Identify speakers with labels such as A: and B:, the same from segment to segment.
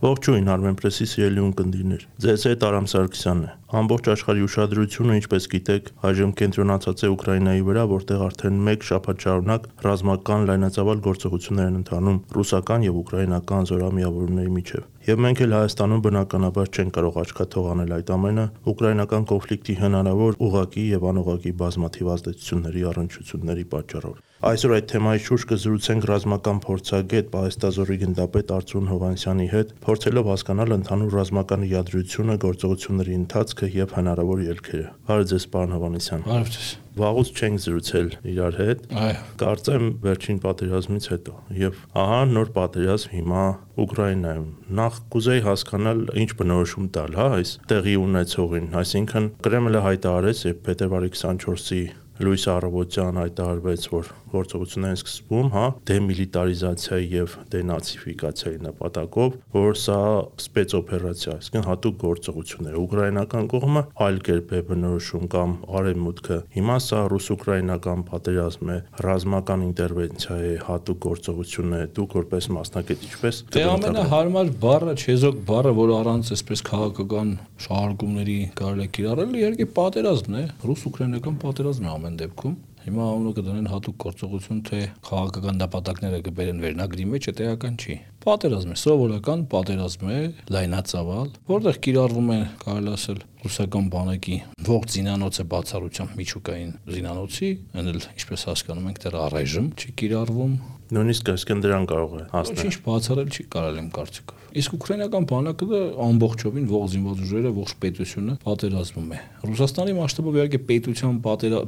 A: Ողջույն Armenpress-ի սիրելի ունկնդիրներ։ Ձեզ հետ Արամ Սարգսյանն է։ Ամբողջ աշխարհի ուշադրությունը, ինչպես գիտեք, այժմ կենտրոնացած է Ուկրաինայի վրա, որտեղ արդեն 1 շաբաթ շարունակ ռազմական լայնածավալ գործողություններ են ընթանում ռուսական եւ ուկրաինական զորամիավորների միջև։ Եվ մենք էլ Հայաստանում բնականաբար չենք կարող աչքաթող անել այդ ամենը ուկրաինական կոնֆլիկտի հնարավոր ուղակի եւ անուղակի բազմաթիվ ազդեցությունների առնչությունների պատճառով։ Այսօր այդ թեմայի շուրջ կզրուցենք ռազմական փորձագետ Պահեստազորի գնդապետ Արծրուն Հովանեսյանի հետ, փորձելով հասկանալ ընդհանուր ռազմական իադրությունը, գործողությունների ընթացքը եւ հնարավոր ելքերը։ Բարև ձեզ, պարոն Հովանեսյան։
B: Բարև ձեզ։
A: Վաղուց չենք զրուցել իրար հետ։
B: Այո։
A: Կարծեմ վերջին պատերազմից հետո եւ ահա նոր պատերազմ հիմա Ուկրաինայում։ Նախ կուզեի հասկանալ ինչ բնորոշում տալ, հա, այս տեղի ունեցողին, այսինքն Կրեմլը հայտարարեց, երբ փետրվարի 24-ի Լուիս Առավոտյան հայտարարվեց, որ գործողություններ են սկսվում, հա, դեմիլիտարիզացիայի եւ դենացիֆիկացիայի նպատակով, որ սա սպեցօպերացիա, այսինքն հատուկ գործողություն է։ Ուկրաինական կողմը այլ կերպ է բնորոշում կամ արևմուտքը։ Հիմա սա ռուս-ուկրաինական պատերազմ է, ռազմական ինտերվենցիա է, հատուկ գործողություն է։ Դուք որպես մասնակից ինչպես
B: Դե ամենահարմար բառը, չեզոք բառը, որ առանց այսպես քաղաքական շահարկումների կարելի է կիրառել, իհարկե պատերազմն է, ռուս-ուկրաինական պատերազմն է ամեն դեպքում Հիմա անունը կդնեն հատուկ գործողություն, թե քաղաքական նպատակները կբերեն վերնագրի մեջ, է տեղական չի։ Պատերազմ է, սովորական պատերազմ է, լայնածավալ, որտեղ կիրառվում է, կարելի ասել, ռուսական բանակի ողջ զինանոցը բացառությամբ միջուկային զինանոցի, այնել ինչպես հասկանում ենք, դեռ առայժմ չի կիրառվում
A: Նույնիսկ այսքան դրան կարող է հասնել։
B: Ոչինչ բացառել չի կարելի իմ կարծիքով։ Իսկ ուկրաինական բանակը ամբողջովին ողջ զինված ուժերը, ողջ պետությունը պատերազմում է։ Ռուսաստանի մասշտաբով իհարկե պետության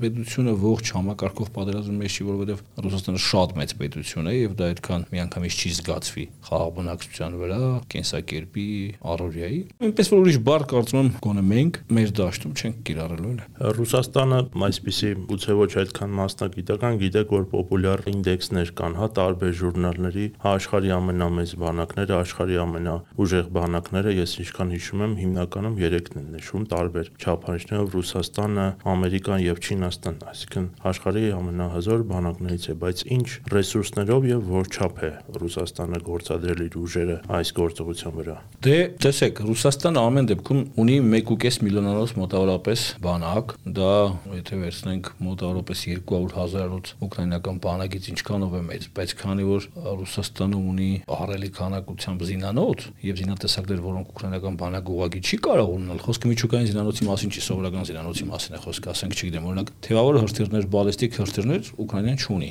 B: պետությունը ողջ համակարգով պատերազմում է, չի որովհետև Ռուսաստանը շատ մեծ պետություն է եւ դա այդքան միանգամից չի զգացվի խաղաղ բնակչության վրա, կենսակերպի, առօրյայի։ Այնպես որ ուրիշ բառ կարծում եմ գոնե մենք մեր դաշտում չենք կիրառելու էլ։
A: Ռուսաստանը այսպիսի գուցե ոչ այդքան մասնագիտական գիտեք որ պոպուլյար ինդեքսներ կան, հա տարբեր ժուրնալների աշխարհի ամենամեծ բանակները, աշխարհի ամենաուժեղ բանակները, ես ինչքան հիշում եմ, հիմնականում 3-ն են նշում տարբեր չափանիշներով Ռուսաստանը, Ամերիկան եւ Չինաստանն, այսինքն աշխարհի ամենահզոր բանակներից է, բայց ինչ ռեսուրսներով եւ որ չափ է Ռուսաստանը գործադրել իր ուժերը այս գործողության վրա։
B: Դե տեսեք, Ռուսաստանը ամեն դեպքում ունի 1.5 միլիոնանոց մոտավորապես բանակ, դա եթե վերցնենք մոտավորապես 200 հազարոց ուկրաինական բանակից ինչքանով է մեծ, բայց քանի որ Ռուսաստանը ունի ահռելի քանակությամբ զինանոց եւ զինատեսակներ, որոնք ուկրաինական բանակը ուղղակի չի կարող ունենալ, խոսքը միջուկային զինանոցի մասին չի, սովորական զինանոցի մասին է խոսքը, ասենք չգիտեմ, օրինակ թեվավոր հրթիռներ, բալիստիկ հրթիռներ Ուկրաինան չունի։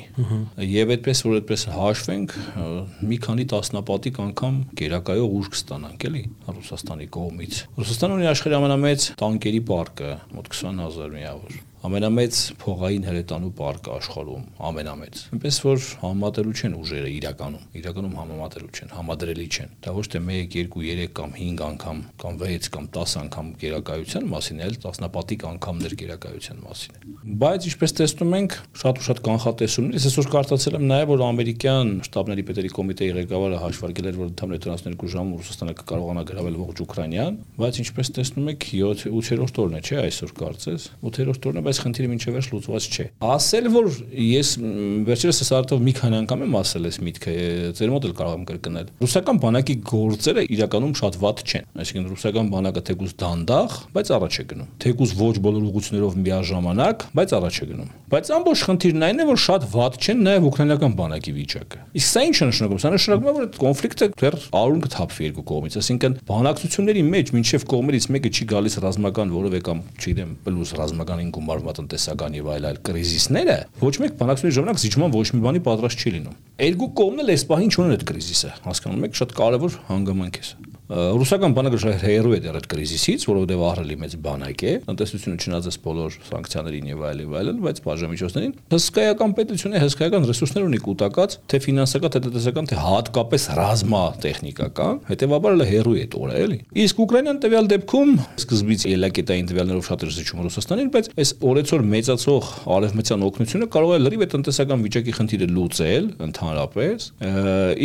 B: Եվ այդպես որ այդպես հաշվենք, մի քանի տասնապատիկ անգամ գերակայող ուժ կստանանք, էլի Ռուսաստանի կողմից։ Ռուսաստանը ունի աշխարհի ամենամեծ տանկերի պարկը, մոտ 20000 միավոր ամենամեծ փողային հրետանու պարկը աշխարհում, ամենամեծ։ Այնպես որ համատելու չեն ուժերը իրականում, իրականում համատելու չեն, համադրելի չեն։ Դա ոչ թե 1, 2, 3 կամ 5 անգամ կամ 6 կամ 10 անգամ գերակայության մասին, այլ տասնապատիկ անգամներ գերակայության մասին է։ Բայց ինչպես տեսնում ենք, շատ ու շատ կանխատեսումներ, ես այսօր կարծացել եմ նաև որ ամերիկյան շտաբների պետերի կոմիտեի ղեկավարը հաշվարկել էր, որ ընդհանուր 72 ժամում Ռուսաստանը կկարողանա գրավել ողջ Ուկրաինան, բայց ինչպես տեսնում եք 7-8-րդ օրն է, չէ, այսօր կարծես։ 8-րդ օրն է, բայց խնդիրը մինչև վերջ լուծված չէ։ Ասել որ ես վերջերս հսարտով մի քանի անգամ եմ ասել այս միտքը, ձեր մոտ էլ կարող եմ կրկնել։ Ռուսական բանակի գործերը իրականում շատ վատ չեն։ Այսինքն ռուսական բանակը թեկուզ դանդաղ, բայց առաջ է գնում։ Թեկուզ ոչ բոլոր ուղություններով միաժամանակ, բայց առաջ է գնում։ Բայց ամբողջ խնդիրն այն է, որ շատ վատ չեն նաև ուկրաինական բանակի վիճակը։ Իսկ սա ինչ է նշանակում։ Սա նշանակում է, որ այդ կոնֆլիկտը դեռ արուն կթափվի երկու կողմից։ Այսինքն բանակցությունների մեջ մինչև կողմերից մեկը չի գալիս ռազմական որևէ կամ, չգիտեմ, պլյուս ռազմականին գումար տնտեսական եւ այլ այլ կրիզիսները ոչ մեկ բանակցությունների ժամանակ զիջման ոչ մի բանի պատրաստ չի լինում։ Երկու կողմն էլ այս պահին չունեն այդ կրիզիսը, հասկանում եք, շատ կարևոր հանգամանք է սա ռուսական բանակը հերո է դեռ այդ կրիզիսից, որովհետև ահռելի մեծ բանակ է, տնտեսությունը չնայած բոլոր սանկցիաներին եւ այլ եւ այլն, բայց բաժամիջոցներին հսկայական պետություն է, հսկայական ռեսուրսներ ունի կൂട്ടակած, թե ֆինանսական, թե տնտեսական, թե հատկապես ռազմա տեխնիկական, հետեւաբար էլ հերո է տորը, էլի։ Իսկ Ուկրաինան տվյալ դեպքում սկզբից ելակետային տվյալներով շատ զիջում Ռուսաստանին, բայց այս օրեցօր մեծացող արևմտյան օգնությունը կարող է լրիվ է տնտեսական վիճակի խնդիրը լուծել ընդհանրապես,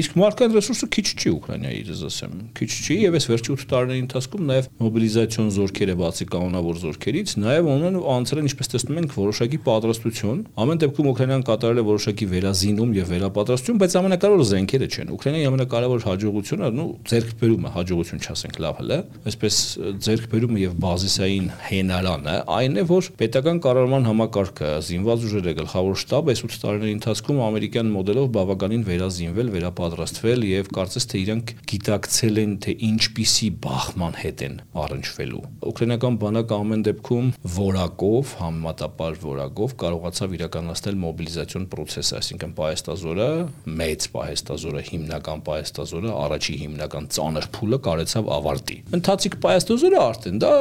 B: իսկ մարդկային ռեսուրսը քիչ չի Ուկրաինայի, ես ասեմ, քիչ չի եւ այս վերջի 8 տարիների ընթացքում նաեւ մոբիլիզացիոն զորքերը բացի կանոնավոր զորքերից նաեւ ունեն անցել են ինչպես տեսնում ենք որոշակի պատրաստություն ամեն դեպքում ուկրաինան կատարել է որոշակի վերազինում եւ վերապատրաստություն բայց ամենակարևորը զենքերը չեն ուկրաինայի ամենակարևոր հաջողությունը նու ձերբերումը հաջողություն չասենք լավ հələ այսպես ձերբերումը եւ բազիսային հենարանը այն է որ պետական կառավարման համակարգը զինված ուժերը գլխավոր շտաբը այս 8 տարիների ընթացքում ամերիկյան մոդելով բավականին վերազինվել, վերապատրաստվել եւ կարծես թե իրանք գիտակցել են թե ինչպիսի բախման հետ են առնչվելու։ Ուկրաինական բանակը ամեն դեպքում որակով, համեմատաբար որակով կարողացավ իրականացնել մոբիլիզացիոն process-ը, այսինքն պահեստազորը, մեծ պահեստազորը, հիմնական պահեստազորը, առաջի հիմնական ծանր փուլը կարեցավ ավարտի։ Ընթացիկ պահեստազորը արդեն դա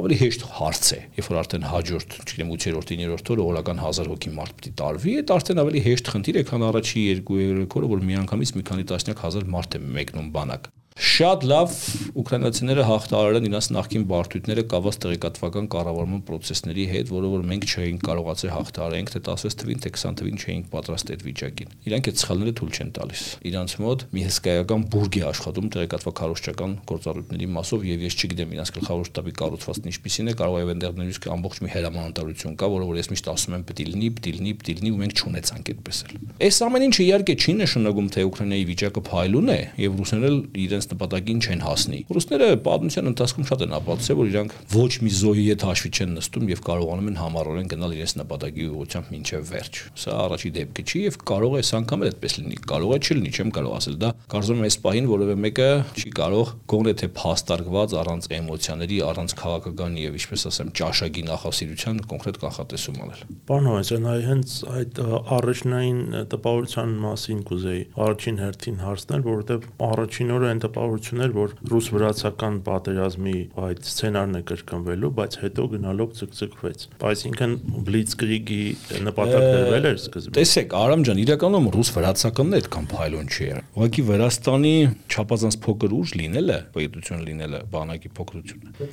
B: ավելի հեշտ հարց է, երբ որ արդեն հաջորդ, չգիտեմ 8-րդ, 9-րդ օրը օրական 1000 հոգի մարդ պիտի տարվի, այդ արդեն ավելի հեշտ խնդիր է, քան առաջի 2-3 օրը, որ միանգամից մի քանի տասնյակ հազար մարդ է մեկնում բանակ շատ լավ ուկրաինացիները հաղթարել են իրաց նախկին բարդույթները կաված տեղեկատվական կառավարման process-ների հետ, որը որ մենք չէինք կարողացել հաղթարենք, թե 16 թվին, թե 20 թվին չէինք պատրաստ այդ վիճակին։ Իրանք այդ սխալները թույլ չեն տալիս։ Իրանց մոտ մի հսկայական բուրգ է աշխատում տեղեկատվակառուցչական գործառույթների մասով եւ ես չգիտեմ իրանց գլխավոր շտաբի կառուցվածքն ինչպիսին է, կարող է այնտեղ նույնիսկ ամբողջ մի հրամանատարություն կա, որը որ ես միշտ ասում եմ է լինի, է լինի, է լինի ու մենք չունեցանք այդպես էլ։ Այս ամեն ինչը իհարկե չի նշանակում, թե Ուկրաինայի վիճակը փայլուն է եւ ռուսներն իրենց նպատակին չեն հասնի։ Ռուսները պատմության ընթացքում շատ են ապացուցել, որ իրանք ոչ մի զոհի հետ հաշվի չեն նստում եւ կարողանում են համառորեն գնալ իրենց նպատակի ուղղությամբ մինչեւ վերջ։ Սա առաջի դեպքը չի եւ կարող է այս անգամ էլ այդպես լինի։ Կարող է չլինի, չեմ կարող ասել դա։ Կարծում եմ այս պահին որևէ մեկը չի կարող գոնե թե փաստարկված առանց էմոցիաների, առանց քաղաքական եւ ինչպես ասեմ, ճաշակի նախասիրության կոնկրետ կանխատեսում անել։
A: Պարոն Հովանեսյան, այ հենց այդ առաջնային տպավորության մասին կուզեի առաջին հերթին հարցնել, որովհետեւ առաջին օրը այն տպավորությունն էր, որ ռուս-վրացական պատերազմի այդ սցենարն է կրկնվելու, բայց հետո գնալով ցկցկվեց։ Այսինքն Blitzkrieg-ի նպատակ դրվել էր սկզբում։
B: Տեսեք, Արամ ջան, իրականում ռուս-վրացականն այդքան փայլուն չի եղել։ Ուղղակի Վրաստանի չափազանց փոքր ուժ լինելը, պետություն լինելը, բանակի փոքրությունը։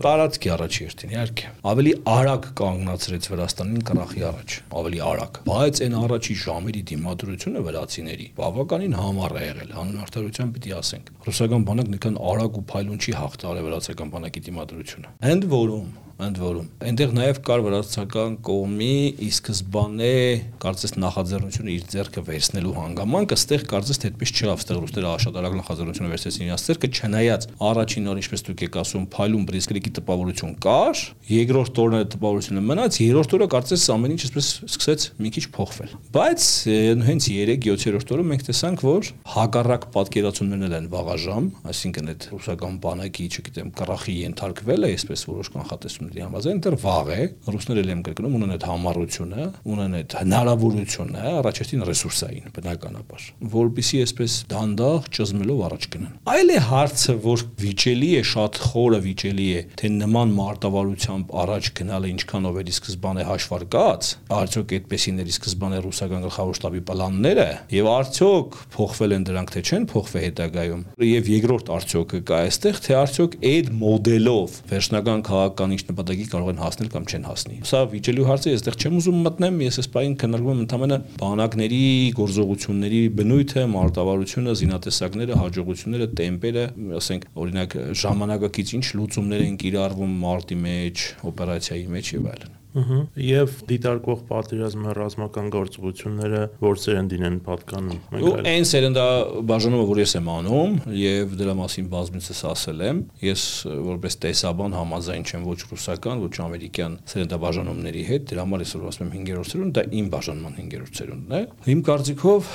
B: Տարածքի առաջի երթին, իհարկե։ Ավելի արագ կանգնացրեց Վրաստանին կրախի առաջ, ավելի արագ։ Բայց այն առաջի ժամերի դիմադրությունը վրացիների բավականին համառ է եղել, հանուն արդարության պիտի ասենք։ Ռուսական բանակն այնքան արագ ու փայլուն չի հաղթարել վրացական բանակի դիմադրությունը։ Ընդ որում ընդ որում այնտեղ նաև կար վրացական կողմի ի սկզբանե կարծես նախաձեռնությունը իր ձեռքը վերցնելու հանգամանք, ըստեղ կարծես թե այդպես չավ, ըստեղ ռուսները շատ արագ նախաձեռնությունը վերցրեցին իրաց ձեռքը, չնայած առաջին օր ինչպես դուք եք ասում, փայլուն բրիսկրիկի տպավորություն կար, երկրորդ օրն այդ տպավորությունը մնաց, երրորդ օրը կարծես ամեն ինչ այսպես սկսեց մի քիչ փոխվել։ Բայց հենց 3-7-րդ օրը մենք տեսանք, որ հակառակ պատկերացումներն են վաղաժամ, այսինքն այդ ռուսական բանակի, չգիտեմ, կրախի ենթարկվելը, այսպես որոշ կանխատեսումների համաձայն դեռ վաղ է։ Ռուսները ելեմ կրկնում ունեն այդ համառությունը, ունեն այդ հնարավորությունը, առաջին ռեսուրսային բնականաբար, որբիսի այսպես դանդաղ ճզմելով առաջ գնան։ Այլ է հարցը, որ վիճելի է, շատ խորը վիճելի է, թե նման մարտավարությամբ առաջ գնալը ինչքանով է սկզբանե հաշվարկած, արդյոք այդպեսիների սկզբանե ռուսական գլխավոր շտաբի պլանները եւ արդյոք փոխվել են դրանք թե չեն փոխվել հետագայում։ Եվ երկրորդ արդյոքը կա այստեղ, թե արդյոք այդ մոդելով վերջնական քաղաքական ինչ նպատակի կարող են հասնել կամ չեն հասնի։ Սա վիճելու հարց է, այստեղ չեմ ուզում մտնեմ, ես այս բային քննարկում եմ ընդհանրապես բանակների գործողությունների բնույթը, մարտավարությունը, զինատեսակները, հաջողությունները, տեմպերը, ասենք, օրինակ ժամանակակից ինչ լուծումներ են կիրառվում մարտի մեջ, օպերացիայի մեջ եւ այլն։
A: Ահա եւ դիտարկող պատերազմը ռազմական գործողությունները որ սերնդին են պատկանում
B: մենք այլ այն սերնդա բաժանումը որ ես եմ անում եւ դրա մասին բազմիցս ասել եմ ես որպես տեսաբան համաձայն չեմ ոչ ռուսական ոչ ամերիկյան սերնդա բաժանումների հետ դրա համար ես ասում եմ 5-րդ սերունդ դա իմ բաժանման 5-րդ սերունդն է իմ կարծիքով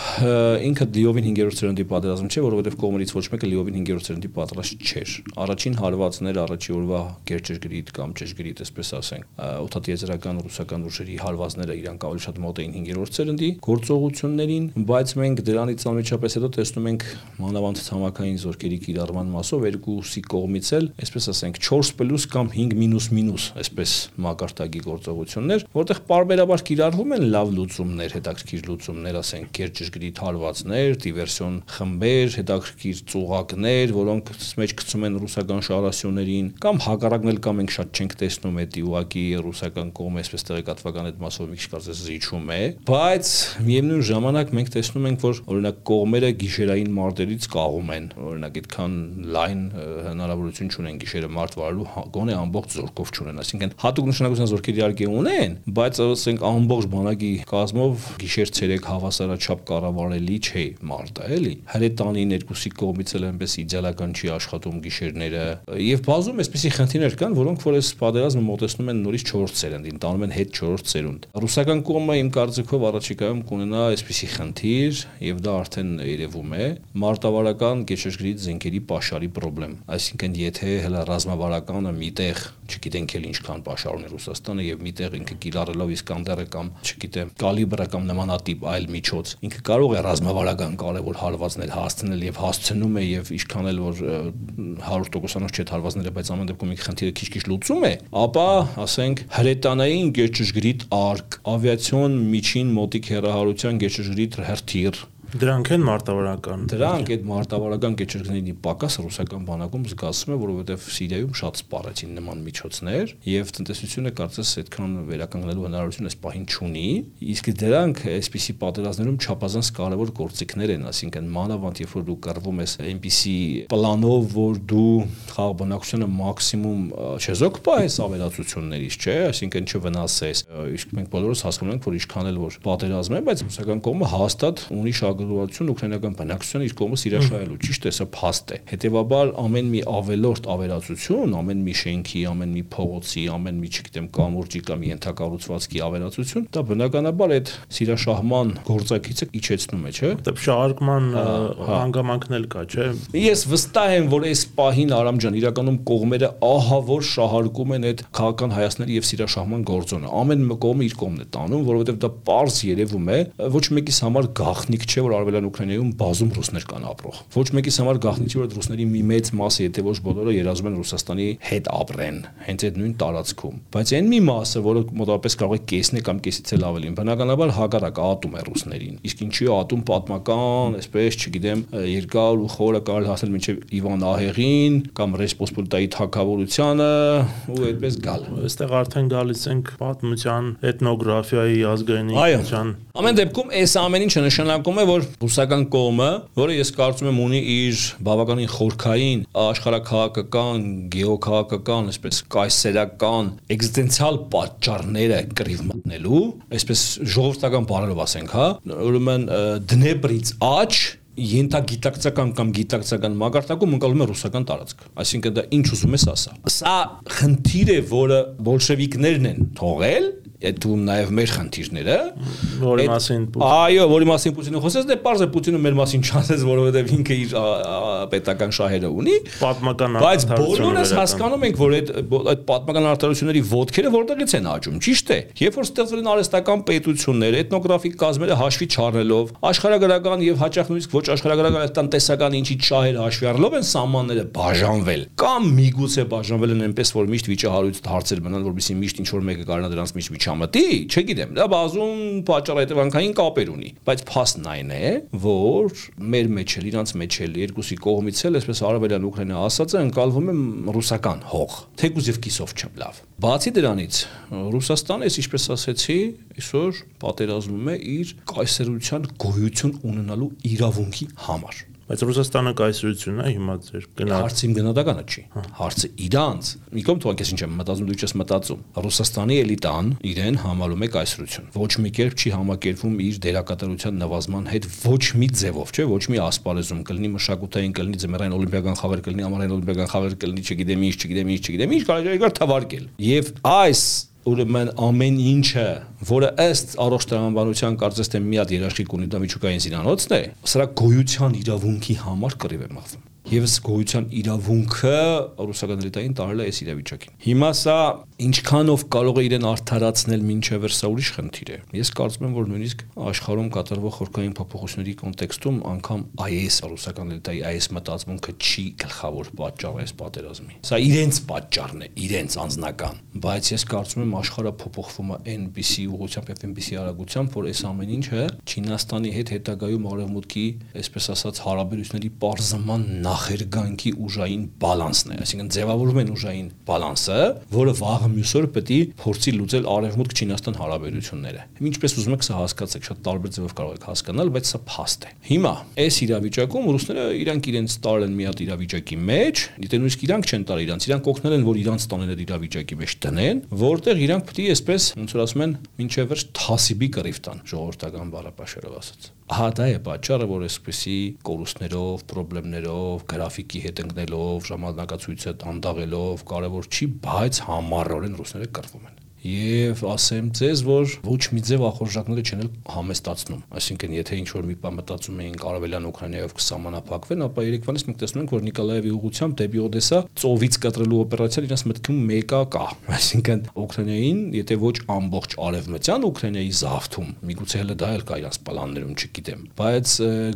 B: ինքը լիովին 5-րդ սերունդի պատերազմ չէ որովհետեւ կողմից ոչ մեկը լիովին 5-րդ սերունդի պատրաստ չէր առաջին հարվածները առաջի օրվա գերճշգրիտ կամ ճշգրիտ այսպես ասենք 8-ից եզրական ռուսական ուժերի հարվածները իրանք ավելի շատ մոտ էին 5-րդ սերնդի գործողություններին, բայց մենք դրանից անմիջապես հետո տեսնում ենք մանավանդ ցամաքային զորքերի կիրառման մասով երկուսի կողմից էլ, այսպես ասենք 4+ կամ 5-, այսպես մակարդակի գործողություններ, որտեղ parberabar կիրառվում են լավ լուծումներ, հետաքրքիր լուծումներ, ասենք կերճշգրիտ հարվածներ, դիվերսիոն խմբեր, հետաքրքիր ծուղակներ, որոնք մեջ գցում են ռուսական շարասյուներին կամ հակառակն էլ կամ մենք շատ չենք տեսնում այդ ուղակի ռուսական կողմը այսպես տեղեկատվական այդ մասով մի քիչ կարծես զիջում է, բայց միևնույն ժամանակ մենք տեսնում ենք, որ օրինակ կողմերը գիշերային մարտերից կաղում են, օրինակ այդքան լայն հնարավորություն չունեն գիշերը մարտ վարելու, հա, գոնե ամբողջ զորքով չունեն, այսինքն հատուկ նշանակության զորքեր իհարկե ունեն, բայց ասենք ամբողջ բանակի կազմով գիշեր ցերեկ հավասարաչափ կառավարելի չէ մարտը, էլի։ Հրետանին երկուսի կողմից էլ այնպես իդեալական չի աշխատում գիշերները եւ բազում այսպիսի խնդիրներ կան, որոնք որ այս պատերազմը մոտեցնում են նորից 4 սերնդին, տանում են հետ 4 սերունդ։ Ռուսական կողմը իմ կարծիքով առաջիկայում կունենա այսպիսի խնդիր եւ դա արդեն երևում է մարտավարական գեշեշգրիտ զենքերի pašարի խնդրեմ։ Այսինքն եթե հələ ռազմավարականը միտեղ, չգիտենք էլ ինչքան pašար ունի Ռուսաստանը եւ միտեղ ինքը կիրառելով Իսկանդերը կամ չգիտեմ կալիբրը կամ նմանատիպ այլ միջոց, ինքը կարող է ռազմավարական կարևոր հարվածներ հասցնել եւ հասցնում է եւ ինչքան էլ որ 100%-անոց չէ հարվածները, բայց ամեն դեպքում ինքը խնդիրը քիչ-քիչ լուծում է, ապա ասենք հրետանային գերջժգրիտ արկ, ավիացիոն միջին մոտիկ հեռահարության գերջժգրիտ հրթիռ
A: Դրանք են մարտավարական։
B: Դրանք այդ մարտավարական կեչերքների պակաս ռուսական բանակում զգացվում է, որովհետև Սիրիայում շատ սպառեցին նման միջոցներ եւ տնտեսությունը կարծես այդքան վերականգնելու հնարավորություն այս պահին չունի, իսկ դրանք այսպիսի պատերազմներում չափազանց կարևոր գործիքներ են, ասինքն մանավանդ երբ որ դու կռվում ես այնպիսի պլանով, որ դու խաղ բնակչությունը մաքսիմում չեզոք պահես ավելացություններից, չէ, այսինքն չվնասես։ Իսկ մենք բոլորս հասկանում ենք, որ ինչքան էլ որ պատերազմ է, բայց ռուսական կողմը հաստատ ունի շаг արտադրություն ուկրաինական բնակչության իր կողմը սիրաշահելու։ Ճիշտ է, սա փաստ է։ Հետևաբար ամեն մի ավելորտ ավերածություն, ամեն մի շենքի, ամեն մի փողոցի, ամեն մի, չգիտեմ, կամուրջի կամ ենթակառուցվածքի ավերածություն, դա բնականաբար այդ սիրաշահման գործակիցը իջեցնում է, չէ՞։
A: Դե շահարկման հանգամանքն էլ կա, չէ։
B: Ես վստահ եմ, որ այս պահին Արամ ջան, իրականում կողմերը ահա որ շահարկում են այդ քաղաքական հայացքների եւ սիրաշահման գործոնը։ Ամեն կողմը իր կողմն է տանում, որովհետեւ դա པարզ երևում է, ոչ մեկիս համար գաղտնիք չէ, որ արևելյան Ուկրաինայում բազում ռուսներ կան ապրող։ Ոչ մեկիս համար գաղտնի չէ, որ ռուսների մի մեծ մասը, եթե ոչ բոլորը երազում են Ռուսաստանի հետ ապրեն, հենց այդ նույն տարածքում։ Բայց այն մի մասը, որը մոտավորապես կարող է կեսն է կամ կեսից էլ ավելին, բնականաբար հակառակ ատում է ռուսներին։ Իսկ ինչի ատում պատմական, այսպես, չգիտեմ, երկար ու խորը կարելի հասնել մինչև Իվան Ահեղին կամ Ռեսպոսպոլիտայի թակավորությանը ու այդպես գալ։
A: Այստեղ արդեն գալիս ենք պատմության, էթնոգրաֆիայի, ազգայնության։
B: Ամեն դեպքում այս ամեն ինչը նշանակում է, որ ռուսական կողմը, որը ես կարծում եմ ունի իր բավականին խորքային աշխարհակաղակական, գեոքաղաքական, այսպես կայսերական էգզիստենցիալ պատճառները կռիվ մտնելու, այսպես ժողովրդական բառերով ասենք, հա, ուրեմն դնեպրից աճ ենթագիտակցական կամ գիտակցական մագարտակում ընկալում է ռուսական տարածք։ Այսինքն դա ինչ ուզում ես ասա։ Սա խնդիր է, որը բոլշևիկներն են թողել այդ թվում նաև մեր խնդիրները,
A: որի մասին
B: Այո, որի մասին Պուտինը խոսեց, դե պարզ է Պուտինը մեր մասին չասեց, որովհետև ինքը իր պետական շահերը ունի,
A: պատմական
B: բայց բոլորս հասկանում ենք, որ այդ այդ պատմական արտադրությունների ոդքերը որտեղից են աճում, ճիշտ է։ Երբ որ ստեղծվել են արհեստական պետություններ, էթնոգրաֆիկ կազմերը հաշվի չառնելով, աշխարհագրական եւ հաճախ նույնիսկ ոչ աշխարհագրական տնտեսական ինչի շահերը հաշվի առնելով են սահմանները բաժանվել կամ միգուցե բաժանվել են այնպես, որ միշտ վիճահարույց հարցեր մնան, որովհետեւ միշտ ինչ որ մեկը կարողանա դրանց միշտ չամտի, չգիտեմ, դա բազում պատճառ հետևանքային կապեր ունի, բայց փաստն այն է, որ մեր մեջ էլ իրանց մեջ էլ երկուսի կողմից էլ այսպես արաբելյան Ուկրաինա ասածը ընկալվում է ռուսական հող, թեկուզ եւ կիսով չեմ լավ։ Բացի դրանից, Ռուսաստանը, ես ինչպես ասեցի, այսօր պատերազմում է իր կայսերության գոյություն ունենալու իրավունքի համար
A: Բայց Ռուսաստանը կայսրությունն է հիմա ձեր
B: գնա։ Հարցը իմ գնահատականը չի։ Հարցը իրանց։ Միգոմ թող ես ինչ եմ մտածում, դու չես մտածում։ Ռուսաստանի էլիտան իրեն համալում է կայսրություն։ Ոչ մի կերպ չի համակերպվում իր դերակատարության նվազման հետ ոչ մի ձևով, չէ, ոչ մի ասպարեզում կլինի մշակութային, կլինի ձմեռային օլիմպիական խաղեր, կլինի ամառային օլիմպիական խաղեր, կլինի չգիտեմ ինչ, չգիտեմ ինչ, չգիտեմ ինչ, կարելի է երկար թվարկել։ Եվ այս ուրեմն ամեն ինչը, որը ըստ առողջ տրամաբանության կարծես թե մի հատ երաշխիք ունի դա միջուկային զինանոցն է, սրա գոյության իրավունքի համար կռիվ է մաղվում եւս գոյության իրավունքը ռուսական էլիտային տարել է այս իրավիճակին։ Հիմա սա ինչքանով կարող է իրեն արդարացնել մինչև սա ուրիշ խնդիր է։ Ես կարծում եմ, որ նույնիսկ աշխարհում կատարվող խորքային փոփոխությունների կոնտեքստում անգամ այս ռուսական էլիտայի այս մտածմունքը չի գլխավոր պատճառը այս պատերազմի։ Սա իրենց պատճառն է, իրենց անձնական, բայց ես կարծում եմ աշխարհը փոփոխվում է այնպիսի ուղղությամբ եւ այնպիսի արագությամբ, որ այս ամեն ինչը Չինաստանի հետ հետագայում արևմուտքի, այսպես ասած, հարաբերությունների པարզման նախերգանքի ուժային բալանսն է, այսինքն ձևավորում են ուժային բալանսը, որը վաղը մյուս օրը պետք է փորձի լուծել արևմուտք Չինաստան հարաբերությունները։ Ինչպես ուզում եք սա հասկացեք, շատ տարբեր ձևով կարող եք հասկանալ, բայց սա փաստ է։ Հիմա այս իրավիճակում ռուսները իրանք իրենց տարել են մի հատ իրավիճակի մեջ, դիտեն նույնիսկ իրանք չեն տալ իրանք, իրանք օգնել են, որ իրանք տանեն այդ իրավիճակի մեջ տնեն, որտեղ իրանք պետք է այսպես, ոնց որ ասում են, ինչեւ վերջ թասիբի կռիվ տան, ժողովրդական բառապաշարով ասած։ Ահա դա է պատճառը, որ այսպեսի կորուստներով, խնդիրներով, գրաֆիկի հետ ընկնելով, ժամանակացույցը տանդաղելով կարևոր չի, բայց համառորեն ռուսները կռվում են եւ ասեմ ձեզ, որ ոչ մի ձև ախորժակները չեն էլ համեստացնում։ Այսինքն, եթե ինչ որ մի բան մտածում էին կարավելյան Ուկրաինայով կսահմանափակվեն, ապա Երևանից մենք տեսնում ենք, որ Նիկոլաևի ուղությամբ դեպի Օդեսա ծովից կտրելու օպերացիան իրաց մտքում մեկա կա։ Այսինքն, Ուկրաինային, եթե ոչ ամբողջ արևմտյան Ուկրաինայի զավթում, միգուցե հələ դա էլ կա իրաց պլաններում, չգիտեմ, բայց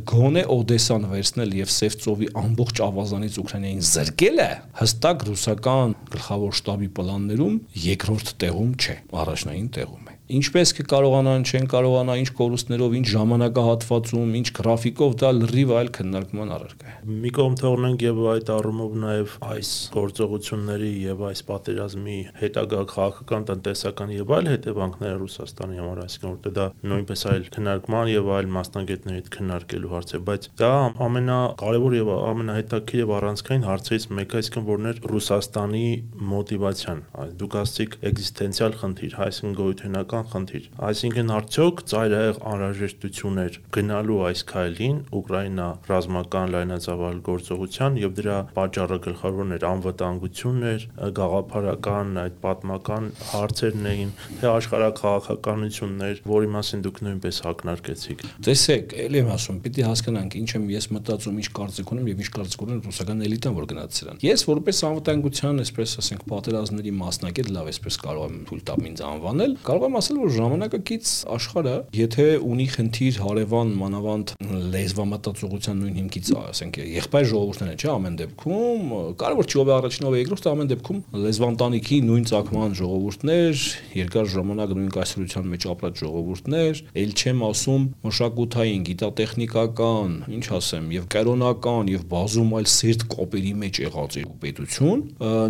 B: գոնե Օդեսան վերցնել եւ Սև ծովի ամբողջ ավազանից Ուկրաինային զրկելը հստակ ռուսական գլխավոր շտաբի պլաններում երկրորդ տեղում չէ, առաջնային տեղում է։ Ինչպես կկարողանան, չեն կարողանա, ինչ կորուստներով, ինչ ժամանակահատվածում, ինչ գրաֆիկով դա լրիվ այլ քննարկման առարկա է։
A: Մի կողմ թողնենք եւ այդ առումով նաեւ այս գործողությունների եւ այս պատերազմի հետագա քաղաքական, տնտեսական եւ այլ հետևանքները Ռուսաստանի համար, այսինքն որտեղ դա նույնպես այլ քննարկման եւ այլ մասնագետների հետ քննարկելու հարց է, բայց դա ամենակարևոր եւ ամենահետաքրքիր եւ առանցքային հարցերից մեկը, այսինքն որն էր Ռուսաստանի մոտիվացիան։ Դուք ասացիք էգզիստենցիալ խնդիր, այսինքն գոյութենական հիմնական խնդիր։ Այսինքն արդյոք ծայրահեղ անհրաժեշտություն էր գնալու այս քայլին Ուկրաինա ռազմական լայնածավալ գործողության եւ դրա պատճառը գլխավորն էր անվտանգությունն էր, գաղափարական այդ պատմական հարցերն էին, թե աշխարհակաղակականությունն էր, որի մասին դուք նույնպես հակնարկեցիք։
B: Տեսեք, ելի եմ ասում, պիտի հասկանանք ինչ եմ ես մտածում, ինչ կարծիք ունեմ եւ ինչ կարծիք ունեն ռուսական էլիտան, որ գնաց սրան։ Ես որպես անվտանգության, այսպես ասենք, պատերազմների մասնակից լավ այսպես կարող եմ թույլ տամ ինձ անվանել, կարող եմ ասել ասել, որ ժամանակակից աշխարհը, եթե ունի խնդիր հարևան մանավանդ լեզվամտածողության նույն հիմքից, ասենք, եղբայր ժողովուրդներն են, չէ՞, ամեն դեպքում, կարևոր չի ով է առաջինով է երկրորդը, ամեն դեպքում լեզվանտանիքի նույն ցակման ժողովուրդներ, երկար ժամանակ նույն կայսրության մեջ ապրած ժողովուրդներ, ել չեմ ասում մշակութային, գիտատեխնիկական, ինչ ասեմ, եւ կերոնական եւ բազում այլ սերտ կոպերի մեջ եղած երկու պետություն,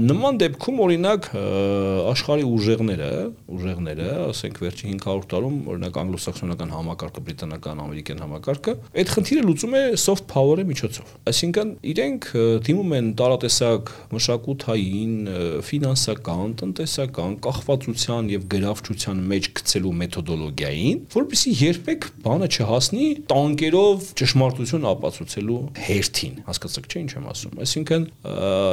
B: նման դեպքում օրինակ աշխարհի ուժեղները, ուժեղները, ասենք ասենք վերջին 500 տարում, օրինակ անգլոսաքսոնական համակարգը, բրիտանական, ամերիկյան համակարգը, այդ խնդիրը լուծում է soft power-ի միջոցով։ Այսինքն իրենք դիմում են տարատեսակ մշակութային, ֆինանսական, տնտեսական կախվածության եւ գրավչության մեջ գցելու մեթոդոլոգիային, որովհետեւ երբեք բանը չհասնի տանկերով ճշմարտություն ապացուցելու հերթին։ Հասկացաք չէ ինչ եմ ասում։ Այսինքն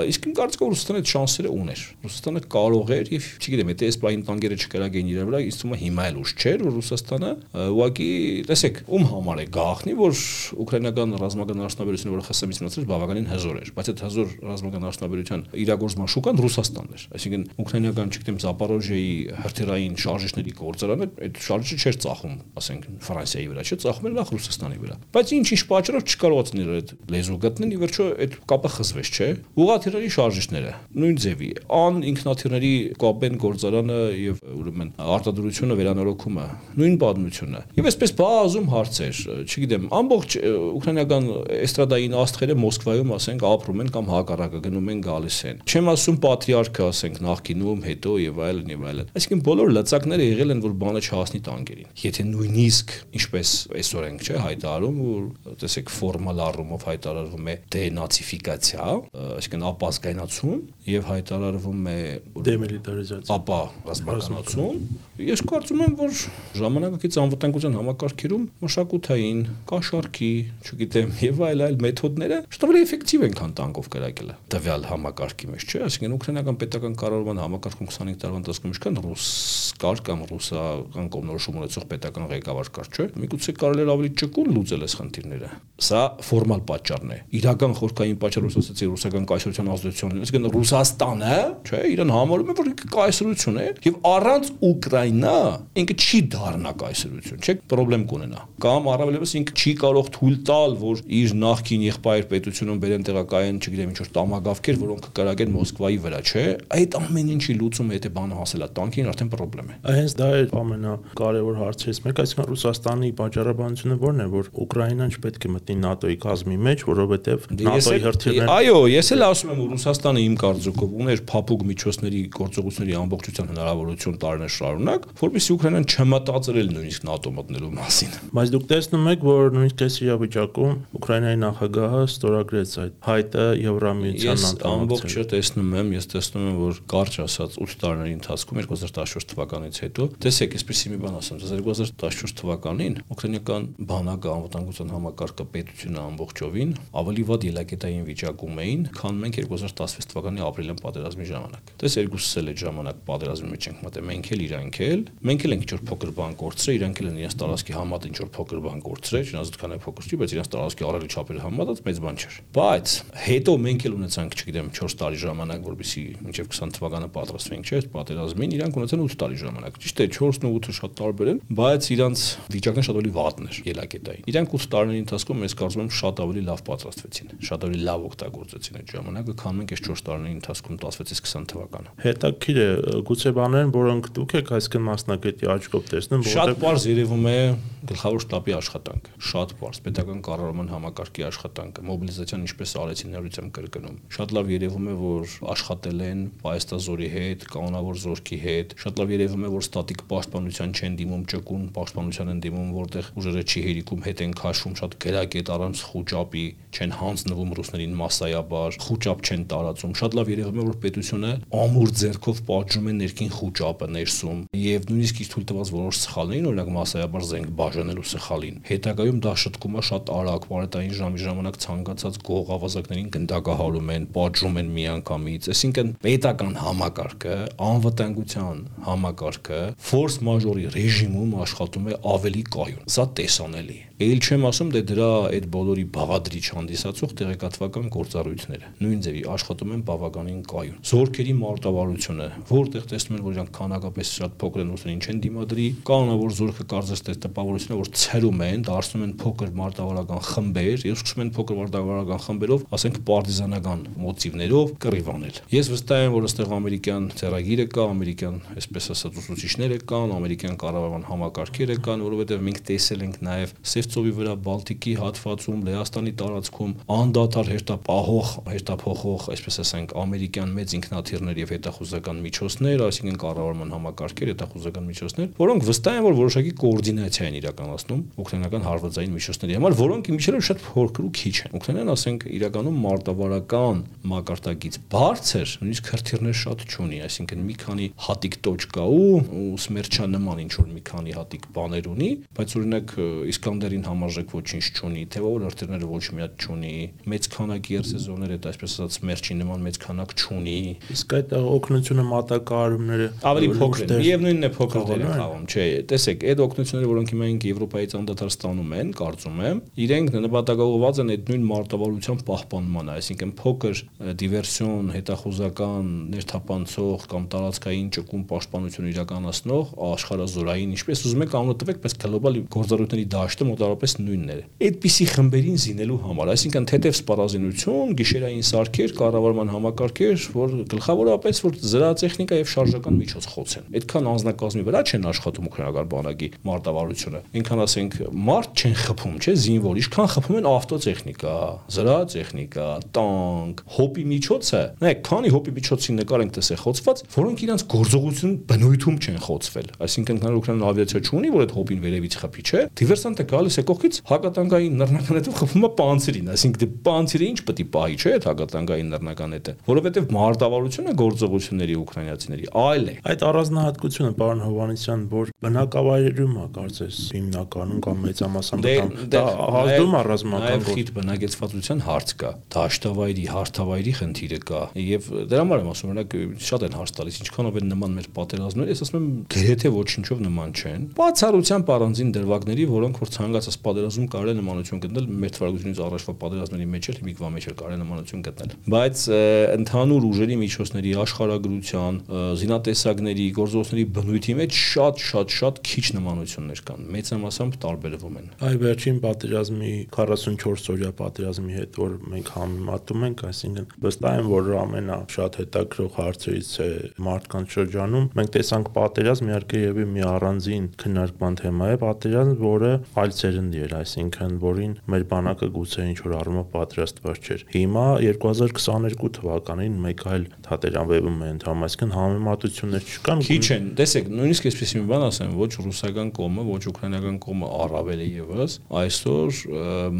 B: իսկ իմ կարծիքով Ռուսաստանը այդ շանսերը ուներ։ Ռուսաստանը կարող էր եւ չգիտեմ, եթե այս բային տանկերը չկրագեին իր վրա, ինձ թվում է հիմա էլ ուշ չէր, որ Ռուսաստանը ուղղակի, տեսեք, ում համար է գաղտնի, որ ուկրաինական ռազմական արդյունաբերությունը, որը ԽՍՀՄ-ից մնացել, բավականին հզոր էր, բայց այդ հզոր ռազմական արդյունաբերության իրագործման շուկան Ռուսաստանն էր։ Այսինքն ուկրաինական, չգիտեմ, Զապորոժիայի հրթիռային շարժիչների գործարանը այդ շարժիչը չէր ծախում, ասենք, Ֆրանսիայի վրա, չէ, ծախում էր նախ Ռուսաստանի վրա։ Բայց ինչ-ինչ պատճառով չկարողացան այդ լեզու գտնել, ի վերջո այդ կապը խզվեց, չէ։ Ուղղաթիռերի շարժիչները նույն ձևի, ան ինքնաթիռների կապեն գործարանը եւ ուրեմն արտադրություն պատմությունը, վերանորոգումը, նույն պատմությունը։ Եվ այսպես բազում հարցեր, չգիտեմ, ամբողջ ուկրաինական էստրադային աստղերը Մոսկվայում, ասենք, ապրում են կամ հակառակը գնում են գալիս են։ Չեմ ասում պատրիարքը, ասենք, նախկինում, հետո եւ այլն եւ այլն։ Այսինքն բոլոր լծակները եղել են, որ բանը չհասնի տանկերին։ Եթե նույնիսկ ինչպես այսօր ենք, չէ, հայտարարում, որ տեսեք ֆորմալ առումով հայտարարվում է դենացիֆիկացիա, այսինքն ապազգայնացում եւ հայտարարվում է
A: դեմիլիտարիզացիա։
B: Ապա ռազմականացում։ Ես կարծում եմ, որ ժամանակակից անվտանգության համակարգերում մշակութային, կաշառքի, չգիտեմ, եւ այլ այլ մեթոդները շատ ավելի էֆեկտիվ են, քան տանկով կրակելը։ Տվյալ համակարգի մեջ, չէ՞, այսինքն ուկրաինական պետական կառավարման համակարգում 25 տարվա ընթացքում ինչքան ռուս կար կամ ռուսական կողմնորոշում ունեցող պետական ղեկավար կար, չէ՞։ Միգուցե կարելի էր ավելի ճկուն լուծել այս խնդիրները։ Սա ֆորմալ պատճառն է։ Իրական խորքային պատճառը ասացի ռուսական կայսրության ազդեցությունն, այսինքն Ռուսաստանը, չէ, իրեն համարում է որ կայսրություն է եւ առանց Ուկրաինա ինքը չի դառնա կայսրություն, չէ, խնդրեմ կունենա։ Կամ առավելևս ինքը չի կարող թույլ տալ, որ իր նախկին եղբայր պետությունում բերեն տեղակայեն, չգիտեմ, ինչ որ տամագավքեր, որոնք կկրակեն Մոսկվայի վրա, չէ։ Այդ ամեն ինչի լուծումը եթե բանը հասելա տանկին արդեն խնդրեմ է։
A: Հենց դա է ամենակարևոր հարցերից մեկը, այսինքն Ռուսաստանի պատճառաբանությունը ո՞րն է, որ Ուկրաինան չպետք է մտնի ՆԱՏՕ-ի կազմի մեջ, որովհետև
B: դե ՆԱՏՕ-ի հրթիռները Այո, ես էլ ասում եմ, Ռուսաստանը իմ կարծիքով ուներ փափուկ միջոցների գործողությունների ամբողջության հնարավորություն տարիներ շարունակ, որովհետեւ Ուկրաինան չմտածել նույնիսկ ՆԱՏՕ մտնելու մասին։
A: Բայց դուք տեսնում եք, որ նույնիսկ այս իրավիճակում Ուկրաինայի նախագահը ստորագրեց այդ հայտը Եվրամիության
B: անդամության։ Ես ամբողջը տեսնում եմ, ես տեսնում եմ, որ կարճ ասած 8 տարիների ընթացքում 2014 թվականից հետո տեսեք, այսպեսի մի բան ասեմ, 2014 թվականին ուկրաինական բանակը անվտանգության համակարգը պետությունը ամբողջովին ավելի վատ ելակետային վիճակում էին, քան մենք 2016 թվականի ապրիլյան պատերազմի ժամանակ։ Տես երկուսս էլ այդ ժամանակ պատերազմի մեջ ենք մտել, մենք էլ իրանք էլ, մենք էլ ենք ինչ որ փոքր բան կորցրել, իրանք էլ են իրենց տարածքի համատ ինչ որ փոքր բան կորցրել, չնայած փոքր չի, բայց իրենց տարածքի առելի չափերը համատած մեծ բան չէր։ Բայց հետո մենք էլ ունեցանք, չգիտեմ, 4 տարի ժամանակ, որբիսի մինչև 20 թվականը պատրաստվենք, չէ՞, պատերազմին, իրանք ունեցան 8 տարի ժամանակ։ Ճիշտ է, 4-ն ու 8-ը շատ տարբեր են, բայց իրանք վիճակն շատ ավելի վատն էր ելակետային։ Իրանք 8 տարիների ընթացքում ես կարծում եմ շատ ավելի լավ պատրաստվեցին, շատ ավելի լավ օգտագործեցին այդ ժամանակը, քան մենք այս 4 տարիների ընթացքում 16-ից 20 թվականը։
A: Հետաքրիր է, գուցե բաներն, որոնք դուք եք այսքան մասնակետի աչքով տեսնում,
B: որովհետև շատ բարձ երևում է գլխավոր շտաբի աշխատանքը, շատ բարձ պետական կառավարման համակարգի աշխատանքը, մոբիլիզացիան ինչպես արեցին նորությամբ կրկնում։ Շատ լավ երևում է, որ աշխատել են պայստազորի հետ, կանոնավոր զորքի հետ, շատ լավ երևում է, որ ստատիկ պաշտպանության չեն դիմում ճկուն պաշտպանության են դիմում, որտեղ ուժերը չի հերիքում, հետ են քաշում, շատ գրագետ առանց խոճապի, չեն հանձնվում ռուսներին massայաբար, խոճապ չեն տարածում։ Շատ լավ երևում է, որ պետությունը ամուր ձեռքով պատժում է ներքին խոճապը ներսում եւ նույնիսկ իր թույլ տված որոշ սխալներին, օրինակ massայաբար զենք բաժանելու սխալին։ Հետագայում դա շտկում է շատ արագ, բարետային ժամի ժամանակ ցանկացած գող ավազակներին գնդակահարում են, պատժում են միանգամից։ Այսինքն պետական համակարգը, անվտանգության համակարգը ֆորս մաժորի ռեժիմում աշխատում է ավելի կայուն։ Սա տեսանելի է։ Էլ չեմ ասում դե դրա այդ բոլորի բաղադրիչ հանդիսացող տեղեկատվական գործառույթները։ Նույն ձևի աշխատում են բավականին կայուն։ Զորքերի մարտավարությունը, որտեղ տեսնում են, որ իրանք քանակապես շատ փոքր են ուսումն ինչ են դիմադրի, կանոնավոր զորքը կարծես թե տպավորությունը որ ցերում են, դարձնում են փոքր մարտավարական խմբեր, եւ սկսում են փոքր մարտավարական խմբերով, ասենք պարտիզանական մոտիվներով կռիվանել։ Ես վստահ եմ, որ ըստեղ ամերիկյան ծերագիրը կա, ամերիկյան, այսպես ասած, ուսուցիչները կան, ամերիկյան կառավարման համակարգերը կան, որովհետեւ մենք տեսել ենք նաեւ ծովի վրա Բալտիկի հատվածում, Լեհաստանի տարածքում անդադար հերթապահող, հերթափոխող, այսպես ասենք, ամերիկյան մեծ ինքնաթիռներ եւ հետախուզական միջոցներ, այսինքն կառավարման համակարգեր, հետախուզական միջոցներ, որոնք վստահ են, որ որոշակի կոորդինացիա են իրականացնում ուկրաինական հարվածային միջոցների համար, որոնք իմիջիայլով շատ փոքր ու քիչ են։ Ուկրաինան, ասենք, իրականում մարտավարական մակարդակից բարձր, նույնիսկ հրթիռներ շատ չունի, այսինքն մի քանի հատիկ տոճ կա ու սմերչա նման ինչ որ մի քանի հատիկ բաներ ունի, բայց օրինակ Իսկանդերի Սերին համարժեք ոչինչ չունի, թեւավոր հրթիռները ոչ մի հատ չունի, մեծ քանակի երսեզոններ այդ այսպես ասած մերչի նման մեծ քանակ չունի։
A: Իսկ այդ օգնությունը մատակարարումները
B: ավելի փոքր են։ Միևնույնն է փոքր դեր են խաղում, չէ։ Տեսեք, այդ օգնությունները, որոնք հիմա ինք Եվրոպայից անդադար ստանում են, կարծում եմ, իրենք նպատակաուղղված են այդ նույն մարտավարության պահպանմանը, այսինքն փոքր դիվերսիոն, հետախուզական, ներթափանցող կամ տարածքային ճկուն պաշտպանություն իրականացնող աշխարհազորային, ինչպես ուզում եք անունը բայց գլոբալ գործառույթների դաշտը մոտ մոտավորապես նույնն էր։ Այդպիսի խմբերին զինելու համար, այսինքն թեթև սպառազինություն, գիշերային սարքեր, կառավարման համակարգեր, որ գլխավորապես որ զրահատեխնիկա եւ շարժական միջոց խոցեն։ Այդքան անձնակազմի վրա չեն աշխատում ուկրաինական բանակի մարտավարությունը։ Ինքան ասենք մարդ չեն խփում, չէ, զինվոր, ինչքան խփում են ավտոտեխնիկա, զրահատեխնիկա, տանկ, հոպի միջոցը։ Նայեք, քանի հոպի միջոցի նկար ենք տեսել խոցված, որոնք իրանց գործողություն բնույթում չեն խոցվել։ Այսինքն քան Ուկրաինան ավիացիա չունի, որ այդ հոպին վերևից խփի, չէ։ Դիվերսանտը գալիս է կողքից հակատանկային նռնականետը խփում է պանցիրին, այսինքն դե պանցիրը ինչ պետք է պահի, չէ՞, այդ հակատանկային նռնականետը, որովհետև մարտավարությունը գործողությունների ուկրաինացիների այլ է։
A: Այդ առանձնահատկությունը պարոն Հովանեսյան, որ բնակավայրերում է, կարծես հիմնականում կամ մեծամասամբ դա հազդում առանձնական
B: խիտ բնակեցվածության հարց կա, դաշտավայրի, հարթավայրի խնդիրը կա, եւ դրա համար եմ ասում, օրինակ շատ են հարց տալիս, ինչքանով են նման մեր պատերազմները, ես ասում եմ, գրեթե ոչինչով նման չեն։ Բացառությամբ առանձին դրվագների, որոնք որ ցանկացած պատերազմում կարող է նմանություն գտնել մեր թվարկությունից առաջվա պատերազմների մեջ էլ հիմիկվա մեջ էլ կարող է նմանություն գտնել բայց ընդհանուր ուժերի միջոցների աշխարհագրության, զինատեսակների, գործողությունների բնույթի մեջ շատ-շատ-շատ քիչ նմանություններ կան։ Մեծամասամբ տարբերվում են։
A: Այ վերջին պատերազմի 44 օրյա պատերազմի հետ որ մենք համեմատում ենք, այսինքն վստահ եմ, որ ամենաշատ հետաքրող հարցերից է մարդկանց շրջանում։ Մենք տեսանք պատերազմ իհարկե եւ մի առանձին քննարկման թեմա է, պատերազմ, որը այլ ծերնդի էր, այսինքն որին մեր բանակը գուցե ինչ որ առումով պատրաստված չէր։ Հիմա 2022 թվականին մեկ այլ թատերանվեվում է ընդհանրապես, այսինքն համեմատություններ չկան։
B: Քիչ են, տեսեք, նույնիսկ այսպես մի բան ասեմ, ոչ ռուսական կողմը, ոչ ուկրաինական կողմը առավել է եւս այսօր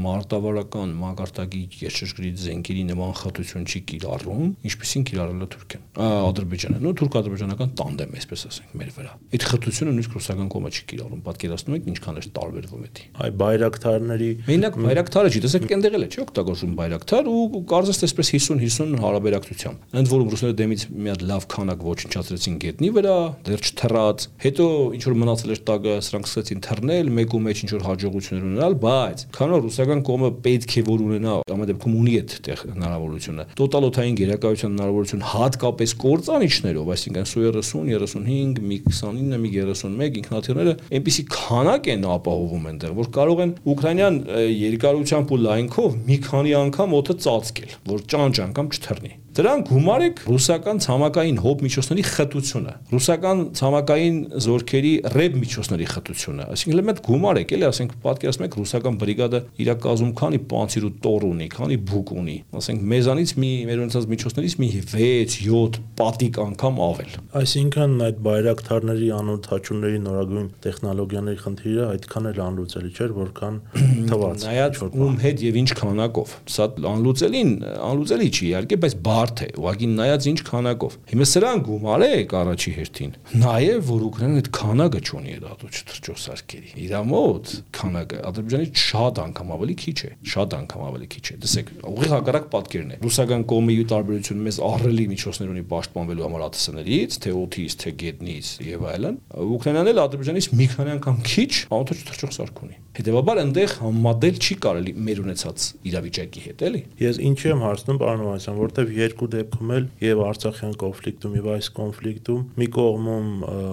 B: մարտավարական մակարդակի երկրի զենքերի նման խտություն չի կիրառում, ինչպեսին կիրառել է Թուրքիան։ Ադրբեջանը, նո թուրք-ադրբեջանական տանդեմ, այսպես ասենք, մեր վրա։ Այդ խտությունը նույնիսկ ռուսական կողմը չի կիրառում։ Պատկերացնում եք ինչքան է տարբերվում է։
A: Այ բայրակթարների
B: Մենակ բայրակթարը չի, տեսեք, այնտեղ էլ է, չի օգտագործում բայրակթար ու կարծես տեսպես 50-50 հարաբերակցությամբ։ Ընդ որում ռուսները դեմից մի հատ լավ քանակ ոչնչացրեցին գետնի վրա, դեռ չթռած։ Հետո ինչ որ մնացել էր տակը, սրանք սկսեցին թռնել, մեկ ու մեջ ինչ որ հաջողություններ ունենալ, բայց քանոր ռուսական կողմը պետք է որ ունենա, ամեն դեպքում ունի այդ տեղ հնարավորությունը։ Տոտալոթային գերակայության հնարավորություն հատկապես կորցանիչներով, այսինքն SU 30, 35, մի 29, մի 31 ինքնաթիռները այնպիսի քանակ են ապահովում այնտեղ, որ կարող են ուկրաինյան երկարությամբ ու լայնքով մի քանի անգամ օդը ծածկել, որ ճանճ անգամ չթռնի։ Դրան գումարեք ռուսական ցամաքային հոբ միջոցների խտությունը, ռուսական ցամաքային զորքերի ռեբ միջոցների խտությունը։ Այսինքն լեմետ գումարեք, էլի ասենք պատկերացնում եք ռուսական բրիգադը իր կազմում քանի պանցիր ու տոր ունի, քանի բուկ ունի։ Ասենք մեզանից մի մեր ունեցած միջոցներից մի 6-7 պատիկ անգամ ավել։
A: Այսինքն այդ բայրակթարների անօթաչունների նորագույն տեխնոլոգիաների խնդիրը այդքան էլ անլուծելի չէր, որքան թվաց։
B: Նայած ում հետ եւ ինչ քանակով։ Սա անլուծելին անլուծելի չի իհարկե, բայց բար բարդ է, ուղղակի նայած ինչ քանակով։ Հիմա սրան գումարեք առաջի հերթին։ Նաև որ Ուկրաինան այդ քանակը չունի այդ ատոչ թրջոսարկերի։ Իր մոտ քանակը Ադրբեջանի շատ անգամ ավելի քիչ է, շատ անգամ ավելի քիչ է։ Տեսեք, ուղիղ հակառակ պատկերն է։ Ռուսական կողմի ու տարբերությունը մեզ ահռելի միջոցներ ունի պաշտպանվելու համար ԱԹՍ-ներից, թե օթից, թե գետնից եւ այլն։ Ուկրաինան էլ Ադրբեջանից մի քանի անգամ քիչ ատոչ թրջոսարք ունի։ Հետևաբար այնտեղ համատել չի կարելի մեր ունեցած իրավիճակի հետ, էլի։
A: Ես ինչի եմ հարցնում, պարոն Մովսյան, որտեվ երկու դեպքում էլ եւ Արցախյան կոնֆլիկտում եւ այս կոնֆլիկտում մի կողմում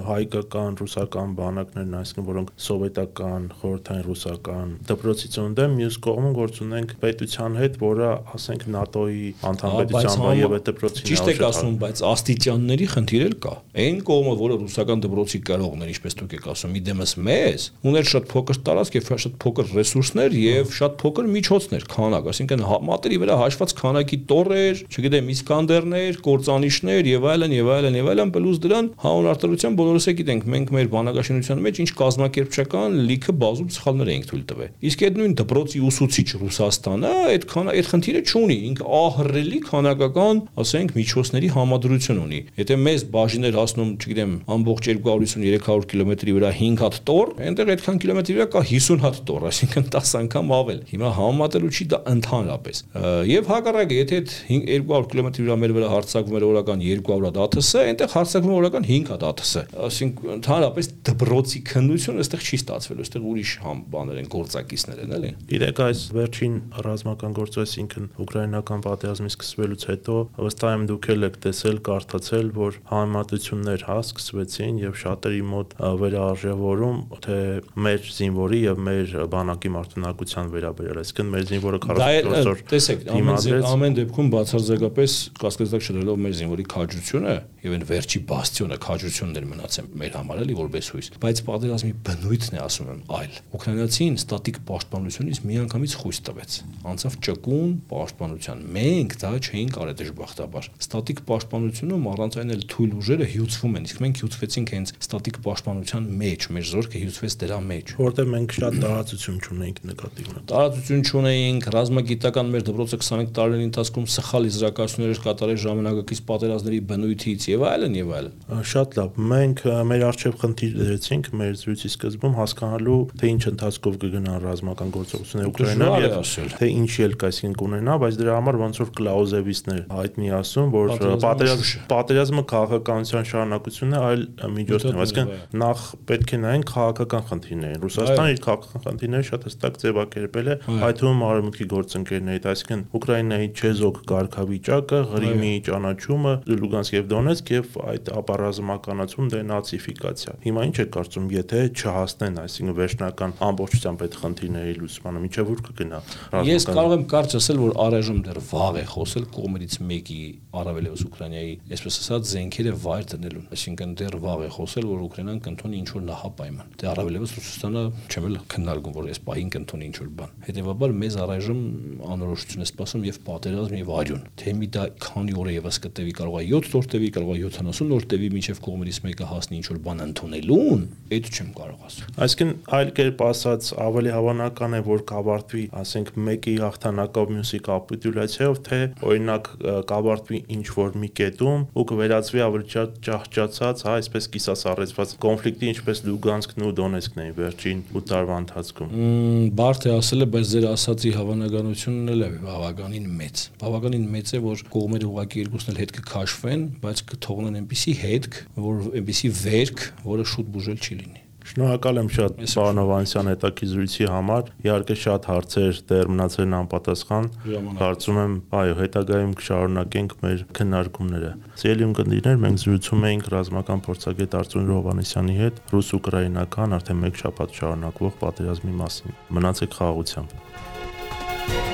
A: հայկական, ռուսական բանակներն, այսինքն որոնք սովետական, խորհրդային ռուսական դպրոցից ունեն, մյուս կողմում գործ ունենք պետության հետ, որը ասենք ՆԱՏՕ-ի անդամ պետության եւ դպրոցին
B: Ճիշտ եք ասում, բայց աստիճանների խնդիր էլ կա։ Այն կողմը, որը ռուսական դպրոցի կրողներ, ինչպես դուք եք ասում, իդեմս մեզ, ուներ շատ փոքր տարածք եւ շատ փոքր ռեսուրսներ եւ շատ փոքր միջոցներ, քանակ, այսինքն հա, մատերի վրա հաշված քանակի տորեր, չգիտեմ, Իսկանդերներ, կորցանիշներ եւ այլն եւ այլն եւ այլն պլյուս դրան հանուն արտադրության բոլորս է գիտենք մենք մեր բանակաշինության մեջ ինչ կազմակերպչական լիքը բազում սխալներ էինք թույլ տվել։ Իսկ այդ նույն դպրոցի ուսուցիչ Ռուսաստանը այդքան այդ խնդիրը չունի, ինքը ահռելի քանակական, ասենք, միջոցների համադրություն ունի։ Եթե մեզ բաժիներ հասնում, չգիտեմ, ամբողջ 250-300 կիլոմետրի վրա 5 հատ տոր, այնտեղ այդքան կիլոմետրի վրա կա 50 հատ տոր, այսինքն 10 անգամ ավել։ Հիմա համատելու չի դա ընդհանրապես։ Եվ հակառակը, եթե այդ 200 կիլոմետրի վրա մեր վրա հարցակվում էր օրական 200 հատ ԱԹՍ, այնտեղ հարցակվում օրական 5 հատ ԱԹՍ։ Այսինքն ընդհանրապես դբրոցի քննությունը այստեղ չի ստացվելու, այստեղ ուրիշ համ բաներ են, գործակիցներ են, էլի։
A: Իրեք այս վերջին ռազմական գործոս ինքն ուկրաինական պատերազմի սկսվելուց հետո վստահ եմ դուք եք տեսել, կարդացել, որ համեմատություններ հա սկսվեցին եւ շատերի մոտ վերարժևորում թե մեր զինվորի եւ մեր բանակի մարտունակության վերաբերյալ, այսինքն մեր զինվորը 44 օր
B: տեսեք, ամեն ամեն դեպքում բացարձակապես կասկածակ չդրելով մեր զինվորի քաջությունը եւ այն վերջի բաստիոնը քաջություններ մնացեն մեր համար էլի որպես հույս, բայց պատերազմի բնույթն է ասում եմ այլ։ Ուկրաինացին ստատիկ պաշտպանությունից միանգամից խույս տվեց։ Անցավ ճկուն պաշտպանության։ Մենք դա չէինք արել դժբախտաբար։ Ստատիկ պաշտպանությունում առանց այն էլ թույլ ուժերը հյուծվում են, իսկ մենք հյուծվեցինք հենց ստատիկ պաշտպանության մեջ, մեր զորքը հյուծվեց դրա մեջ։
A: Որտեղ մենք շատ տարածություն չունեինք նկատի ունենք։
B: Տարածություն չունեինք, ռազմագիտական մեր դպրոցը 25 տարիների ընթացքում սխալ իզրակացություններ կատարել ժամանակակից պատերազմների բնույթից եւ այլն եւ այլն։
A: Շատ լավ։ Մենք մեր արժեվ խնդիր դրեցինք մեր զրույցի սկզբում հասկանալու թե ինչ ընթացքով կգնան ռազմական գործողությունները Ուկրաինայում եւ թե ինչ ելք այսինքն կունենա, բայց դրա համար ոնց որ կլաուզևիցներ հայտնի ասում, որ պատերազմ պատերազմը քաղաքականության շարունակությունն է, այլ միջոցներ, այսինքն նախ պետք է նայեն քաղաքական խնդիրներին։ Ռուսաստանը իր քաղաքական խնդիրները շատ հստակ ձևակերպել է, այդ թվում արևմուտքի գործընկերներից, այսինքն Ուկրաինայի չեզոք կարգավիճակը, Ղրիմի ճանաչումը, Լուգանսկ եւ Դոնեցկ եւ այդ ապառազմականացում դենացիֆիկացիա։ Հիմա ինչ է կարծում, եթե չհասնեն, այսինքն վերջնական ամբողջությամբ այդ խնդիրների լուծմանը, ինչեւ որ կգնա։
B: Ես կարող եմ կարճ ասել, որ առայժմ դեռ վաղ է խոսել կողմերից մեկի առավելևս Ուկրաինայի, այսպես ասած, զենքերը վայր դնելուն։ Այսինքն դեռ վաղ է խոսել, որ Ուկրաինան կընդունի ինչ որ նահապայման։ Դե առավելևս Ռուսաստանը չեմ էլ քննարկում, որ այս պահին կընդունի ինչ որ բան։ Հետևաբար մեզ առայժմ անորոշություն է սպասում եւ պատերազմ եւ արյուն։ Թե մի դա քանի օր եւս կտևի, կարող է 7 օր տևի, կարող է 70 օր տևի, մինչեւ կողմերից մեկը հասնի ինչ որ բան ընդունելուն, այդ չեմ կարող ասել։
A: Այսինքն այլ կերպ ասած, ավելի հավանական է, որ կավարտվի, ասենք, մեկի հաղթանակով մյուսի կապիտուլյացիայով, թե օրինակ կավարտվի ինչ որ մի կետում ու կվերածվի ավելի ճահճացած, հա, այսպես կիսասառեցված կոնֆլիկտի, ինչպես Լուգանսկն ու Դոնեցկն էին վերջին 8 տարվա ընթացքում։
B: Բարդ է ասել, բայց ձեր ասացի հավանականությունն էլ է բավականին մեծ։ Բավականին մեծ է, որ կողմերը ուղղակի երկուսն էլ հետ կքաշվեն, բայց կթողնեն այնպիսի հետք, որ այնպիսի վերք, որը շուտ բուժել չի լինի։
A: Շնորհակալ եմ շատ պարոն Հովանեսյան հետաքրքրույցի համար։ Իհարկե շատ հարցեր դեռ մնացել են անպատասխան։ Կարծում եմ, այո, հետագայում կշարունակենք մեր քննարկումները։ Սիրելի ունկնդիրներ, մենք զրուցում էինք ռազմական փորձագետ Արծուն Հովանեսյանի հետ ռուս-ուկրաինական արդեն 1 շաբաթ շարունակվող պատերազմի մասին։ Մնացեք խաղաղությամբ։